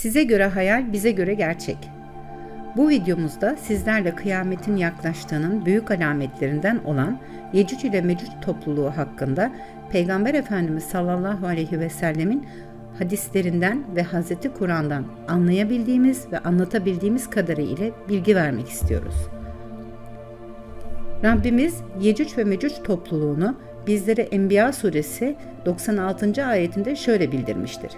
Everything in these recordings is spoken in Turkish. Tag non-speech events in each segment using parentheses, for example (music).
Size göre hayal, bize göre gerçek. Bu videomuzda sizlerle kıyametin yaklaştığının büyük alametlerinden olan Yecüc ile Mecüc topluluğu hakkında Peygamber Efendimiz sallallahu aleyhi ve sellemin hadislerinden ve Hazreti Kur'an'dan anlayabildiğimiz ve anlatabildiğimiz kadarıyla bilgi vermek istiyoruz. Rabbimiz Yecüc ve Mecüc topluluğunu bizlere Enbiya suresi 96. ayetinde şöyle bildirmiştir.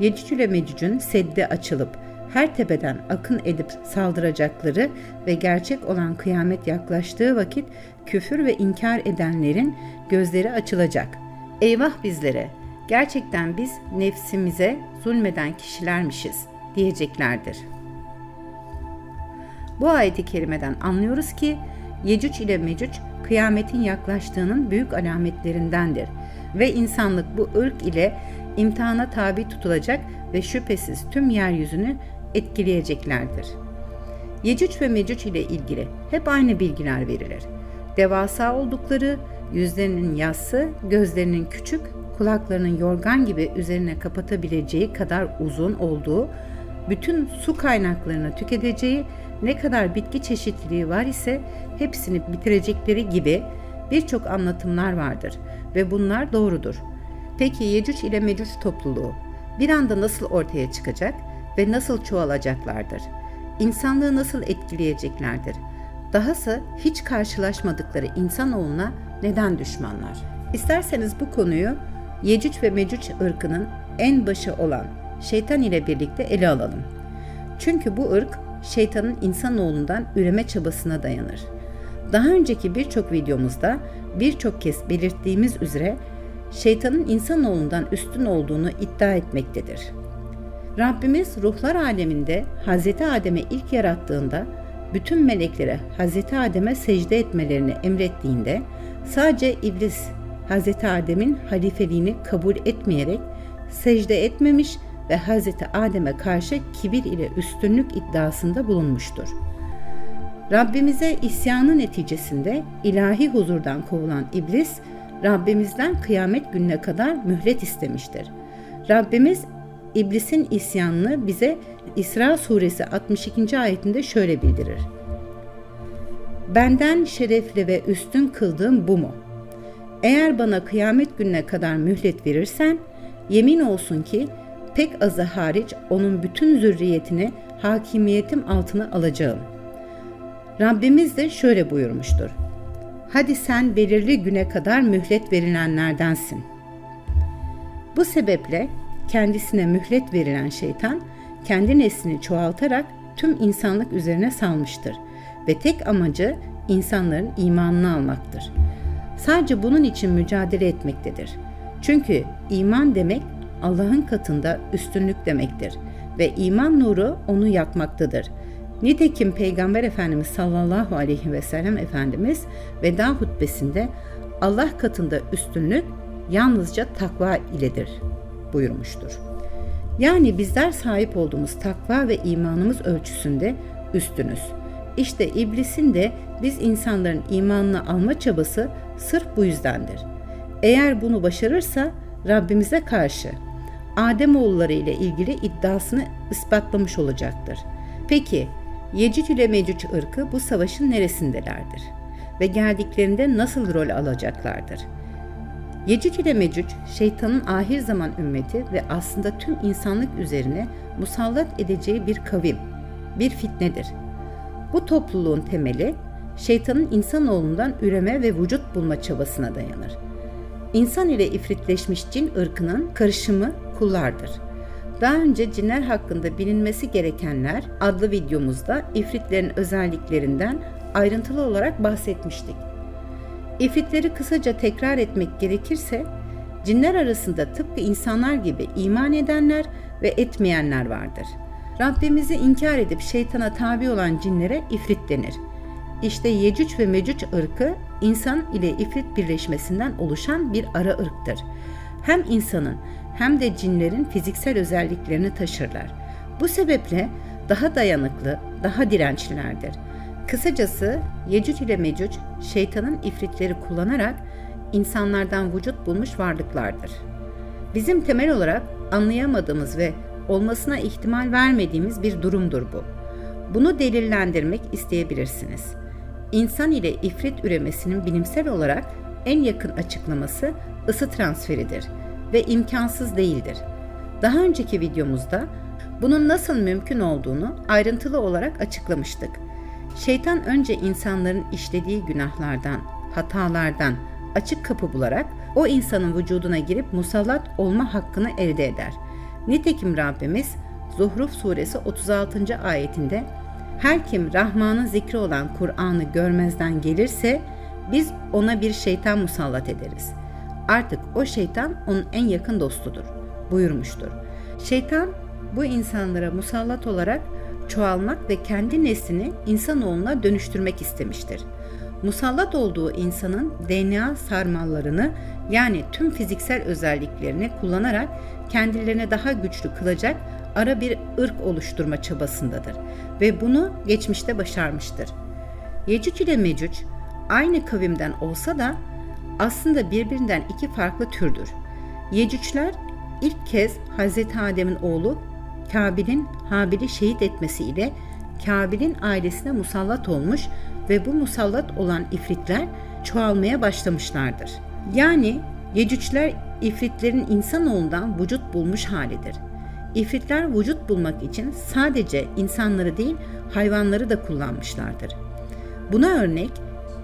Yecüc ile Mecüc'ün seddi açılıp her tepeden akın edip saldıracakları ve gerçek olan kıyamet yaklaştığı vakit küfür ve inkar edenlerin gözleri açılacak. Eyvah bizlere! Gerçekten biz nefsimize zulmeden kişilermişiz diyeceklerdir. Bu ayeti kerimeden anlıyoruz ki Yecüc ile Mecüc kıyametin yaklaştığının büyük alametlerindendir ve insanlık bu ırk ile imtihana tabi tutulacak ve şüphesiz tüm yeryüzünü etkileyeceklerdir. Yecüc ve Mecüc ile ilgili hep aynı bilgiler verilir. Devasa oldukları, yüzlerinin yassı, gözlerinin küçük, kulaklarının yorgan gibi üzerine kapatabileceği kadar uzun olduğu, bütün su kaynaklarını tüketeceği, ne kadar bitki çeşitliliği var ise hepsini bitirecekleri gibi birçok anlatımlar vardır ve bunlar doğrudur. Peki Yecüc ile Mecüc topluluğu bir anda nasıl ortaya çıkacak ve nasıl çoğalacaklardır? İnsanlığı nasıl etkileyeceklerdir? Dahası hiç karşılaşmadıkları insanoğluna neden düşmanlar? İsterseniz bu konuyu Yecüc ve Mecüc ırkının en başı olan şeytan ile birlikte ele alalım. Çünkü bu ırk şeytanın insanoğlundan üreme çabasına dayanır. Daha önceki birçok videomuzda birçok kez belirttiğimiz üzere şeytanın insanoğlundan üstün olduğunu iddia etmektedir. Rabbimiz ruhlar aleminde Hz. Adem'e ilk yarattığında bütün meleklere Hz. Adem'e secde etmelerini emrettiğinde sadece iblis Hz. Adem'in halifeliğini kabul etmeyerek secde etmemiş ve Hz. Adem'e karşı kibir ile üstünlük iddiasında bulunmuştur. Rabbimize isyanı neticesinde ilahi huzurdan kovulan iblis, Rabbimizden kıyamet gününe kadar mühlet istemiştir. Rabbimiz iblisin isyanını bize İsra suresi 62. ayetinde şöyle bildirir. Benden şerefli ve üstün kıldığım bu mu? Eğer bana kıyamet gününe kadar mühlet verirsen, yemin olsun ki pek azı hariç onun bütün zürriyetini hakimiyetim altına alacağım. Rabbimiz de şöyle buyurmuştur. Hadi sen belirli güne kadar mühlet verilenlerdensin. Bu sebeple kendisine mühlet verilen şeytan kendi neslini çoğaltarak tüm insanlık üzerine salmıştır ve tek amacı insanların imanını almaktır. Sadece bunun için mücadele etmektedir. Çünkü iman demek Allah'ın katında üstünlük demektir ve iman nuru onu yakmaktadır. Nitekim Peygamber Efendimiz sallallahu aleyhi ve sellem Efendimiz veda hutbesinde Allah katında üstünlük yalnızca takva iledir buyurmuştur. Yani bizler sahip olduğumuz takva ve imanımız ölçüsünde üstünüz. İşte iblisin de biz insanların imanını alma çabası sırf bu yüzdendir. Eğer bunu başarırsa Rabbimize karşı Ademoğulları ile ilgili iddiasını ispatlamış olacaktır. Peki Yecüc ile Mecüc ırkı bu savaşın neresindelerdir? Ve geldiklerinde nasıl rol alacaklardır? Yecüc ile Mecüc, şeytanın ahir zaman ümmeti ve aslında tüm insanlık üzerine musallat edeceği bir kavim, bir fitnedir. Bu topluluğun temeli, şeytanın insanoğlundan üreme ve vücut bulma çabasına dayanır. İnsan ile ifritleşmiş cin ırkının karışımı kullardır. Daha önce cinler hakkında bilinmesi gerekenler adlı videomuzda ifritlerin özelliklerinden ayrıntılı olarak bahsetmiştik. İfritleri kısaca tekrar etmek gerekirse, cinler arasında tıpkı insanlar gibi iman edenler ve etmeyenler vardır. Rabbimizi inkar edip şeytana tabi olan cinlere ifrit denir. İşte Yecüc ve Mecüc ırkı insan ile ifrit birleşmesinden oluşan bir ara ırktır. Hem insanın hem de cinlerin fiziksel özelliklerini taşırlar. Bu sebeple daha dayanıklı, daha dirençlilerdir. Kısacası Yecüc ile Mecüc şeytanın ifritleri kullanarak insanlardan vücut bulmuş varlıklardır. Bizim temel olarak anlayamadığımız ve olmasına ihtimal vermediğimiz bir durumdur bu. Bunu delillendirmek isteyebilirsiniz. İnsan ile ifrit üremesinin bilimsel olarak en yakın açıklaması ısı transferidir ve imkansız değildir. Daha önceki videomuzda bunun nasıl mümkün olduğunu ayrıntılı olarak açıklamıştık. Şeytan önce insanların işlediği günahlardan, hatalardan açık kapı bularak o insanın vücuduna girip musallat olma hakkını elde eder. Nitekim Rabbimiz Zuhruf suresi 36. ayetinde her kim Rahman'ın zikri olan Kur'an'ı görmezden gelirse biz ona bir şeytan musallat ederiz. Artık o şeytan onun en yakın dostudur buyurmuştur. Şeytan bu insanlara musallat olarak çoğalmak ve kendi neslini insanoğluna dönüştürmek istemiştir. Musallat olduğu insanın DNA sarmallarını yani tüm fiziksel özelliklerini kullanarak kendilerine daha güçlü kılacak ara bir ırk oluşturma çabasındadır ve bunu geçmişte başarmıştır. Yecüc ile Mecüc aynı kavimden olsa da aslında birbirinden iki farklı türdür. Yecücler ilk kez Hz. Adem'in oğlu Kabil'in Habil'i şehit etmesiyle Kabil'in ailesine musallat olmuş ve bu musallat olan ifritler çoğalmaya başlamışlardır. Yani Yecücler ifritlerin insanoğlundan vücut bulmuş halidir. İfritler vücut bulmak için sadece insanları değil hayvanları da kullanmışlardır. Buna örnek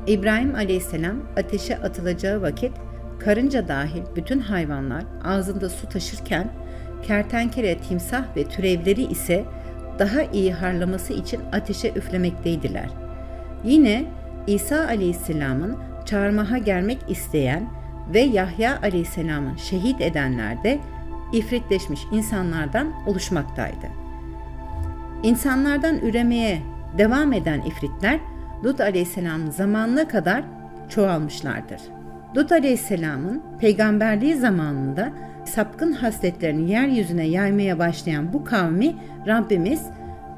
İbrahim aleyhisselam ateşe atılacağı vakit karınca dahil bütün hayvanlar ağzında su taşırken kertenkele, timsah ve türevleri ise daha iyi harlaması için ateşe üflemekteydiler. Yine İsa aleyhisselamın çarmıha gelmek isteyen ve Yahya aleyhisselamı şehit edenler de ifritleşmiş insanlardan oluşmaktaydı. İnsanlardan üremeye devam eden ifritler Lut aleyhisselamın zamanına kadar çoğalmışlardır. Lut aleyhisselamın peygamberliği zamanında sapkın hasletlerini yeryüzüne yaymaya başlayan bu kavmi Rabbimiz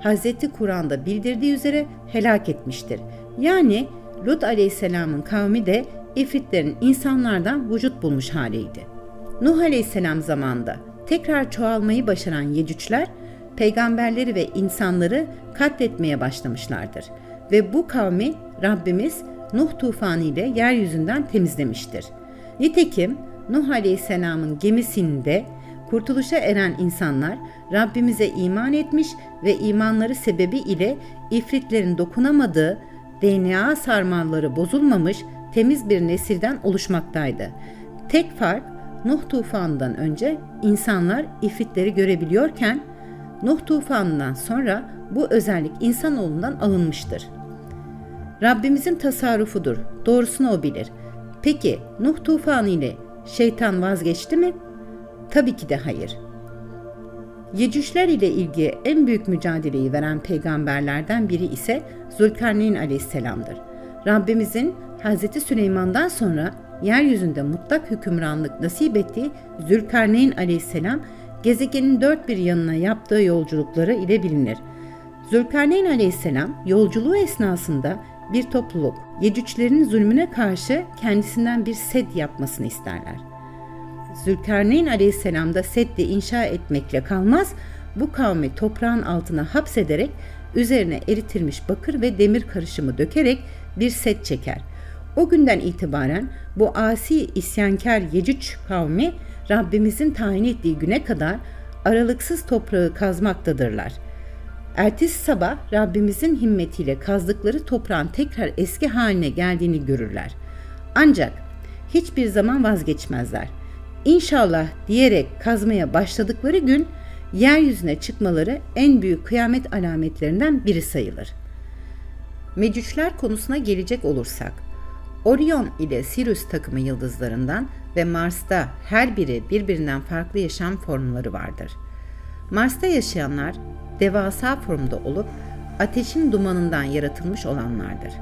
Hz. Kur'an'da bildirdiği üzere helak etmiştir. Yani Lut aleyhisselamın kavmi de ifritlerin insanlardan vücut bulmuş haliydi. Nuh aleyhisselam zamanında tekrar çoğalmayı başaran Yecücler peygamberleri ve insanları katletmeye başlamışlardır ve bu kavmi Rabbimiz Nuh tufanı ile yeryüzünden temizlemiştir. Nitekim Nuh Aleyhisselam'ın gemisinde kurtuluşa eren insanlar Rabbimize iman etmiş ve imanları sebebi ile ifritlerin dokunamadığı DNA sarmalları bozulmamış temiz bir nesilden oluşmaktaydı. Tek fark Nuh tufanından önce insanlar ifritleri görebiliyorken Nuh tufanından sonra bu özellik insanoğlundan alınmıştır. Rabbimizin tasarrufudur. Doğrusunu o bilir. Peki Nuh tufanı ile şeytan vazgeçti mi? Tabii ki de hayır. Yecüşler ile ilgili en büyük mücadeleyi veren peygamberlerden biri ise Zülkarneyn aleyhisselamdır. Rabbimizin Hz. Süleyman'dan sonra yeryüzünde mutlak hükümranlık nasip ettiği Zülkarneyn aleyhisselam gezegenin dört bir yanına yaptığı yolculukları ile bilinir. Zülkarneyn aleyhisselam yolculuğu esnasında bir topluluk Yecüclerin zulmüne karşı kendisinden bir sed yapmasını isterler. Zülkarneyn aleyhisselam da seddi inşa etmekle kalmaz, bu kavmi toprağın altına hapsederek üzerine eritilmiş bakır ve demir karışımı dökerek bir set çeker. O günden itibaren bu asi isyankar Yecüc kavmi Rabbimizin tayin ettiği güne kadar aralıksız toprağı kazmaktadırlar. Ertesi sabah Rabbimizin himmetiyle kazdıkları toprağın tekrar eski haline geldiğini görürler. Ancak hiçbir zaman vazgeçmezler. İnşallah diyerek kazmaya başladıkları gün yeryüzüne çıkmaları en büyük kıyamet alametlerinden biri sayılır. Mecüçler konusuna gelecek olursak, Orion ile Sirius takımı yıldızlarından ve Mars'ta her biri birbirinden farklı yaşam formları vardır. Mars'ta yaşayanlar devasa formda olup ateşin dumanından yaratılmış olanlardır.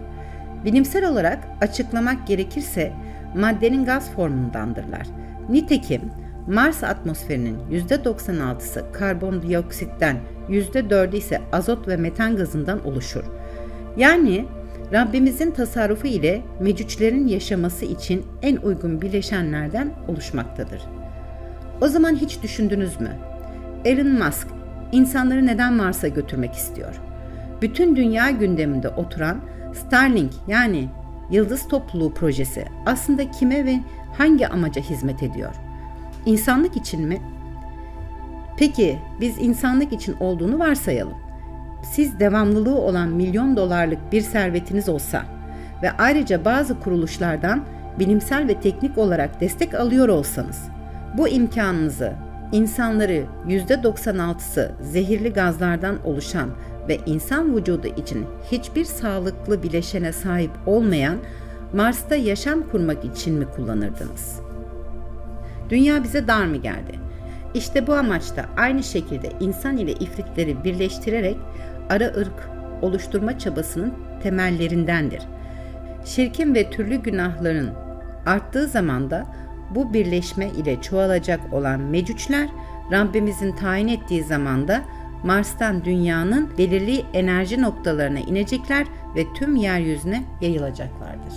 Bilimsel olarak açıklamak gerekirse maddenin gaz formundandırlar. Nitekim Mars atmosferinin %96'sı karbondioksitten, %4'ü ise azot ve metan gazından oluşur. Yani Rabbimizin tasarrufu ile mecüçlerin yaşaması için en uygun bileşenlerden oluşmaktadır. O zaman hiç düşündünüz mü? Elon Musk insanları neden Mars'a götürmek istiyor? Bütün dünya gündeminde oturan Starlink yani Yıldız Topluluğu projesi aslında kime ve hangi amaca hizmet ediyor? İnsanlık için mi? Peki biz insanlık için olduğunu varsayalım. Siz devamlılığı olan milyon dolarlık bir servetiniz olsa ve ayrıca bazı kuruluşlardan bilimsel ve teknik olarak destek alıyor olsanız bu imkanınızı insanları %96'sı zehirli gazlardan oluşan ve insan vücudu için hiçbir sağlıklı bileşene sahip olmayan Mars'ta yaşam kurmak için mi kullanırdınız? Dünya bize dar mı geldi? İşte bu amaçta aynı şekilde insan ile ifritleri birleştirerek ara ırk oluşturma çabasının temellerindendir. Şirkin ve türlü günahların arttığı zamanda bu birleşme ile çoğalacak olan mecüçler Rabbimizin tayin ettiği zamanda Mars'tan dünyanın belirli enerji noktalarına inecekler ve tüm yeryüzüne yayılacaklardır.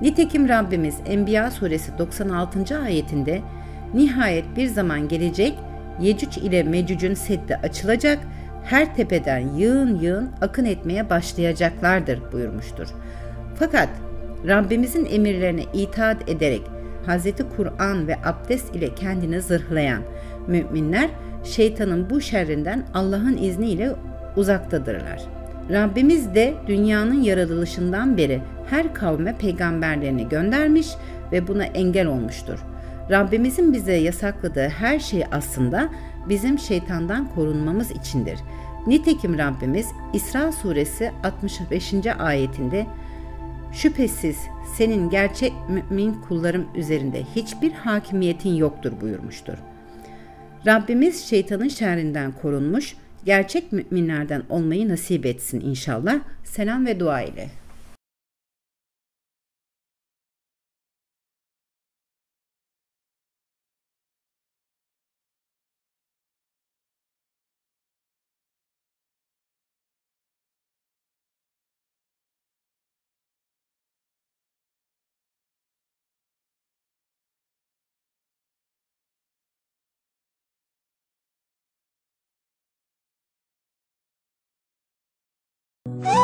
Nitekim Rabbimiz Enbiya suresi 96. ayetinde nihayet bir zaman gelecek Yecüc ile Mecüc'ün seddi açılacak, her tepeden yığın yığın akın etmeye başlayacaklardır buyurmuştur. Fakat Rabbimizin emirlerine itaat ederek Hz. Kur'an ve abdest ile kendini zırhlayan müminler şeytanın bu şerrinden Allah'ın izniyle uzaktadırlar. Rabbimiz de dünyanın yaratılışından beri her kavme peygamberlerini göndermiş ve buna engel olmuştur. Rabbimizin bize yasakladığı her şey aslında bizim şeytandan korunmamız içindir. Nitekim Rabbimiz İsra suresi 65. ayetinde Şüphesiz senin gerçek mümin kullarım üzerinde hiçbir hakimiyetin yoktur buyurmuştur. Rabbimiz şeytanın şerrinden korunmuş, gerçek müminlerden olmayı nasip etsin inşallah. Selam ve dua ile. Ah! (laughs)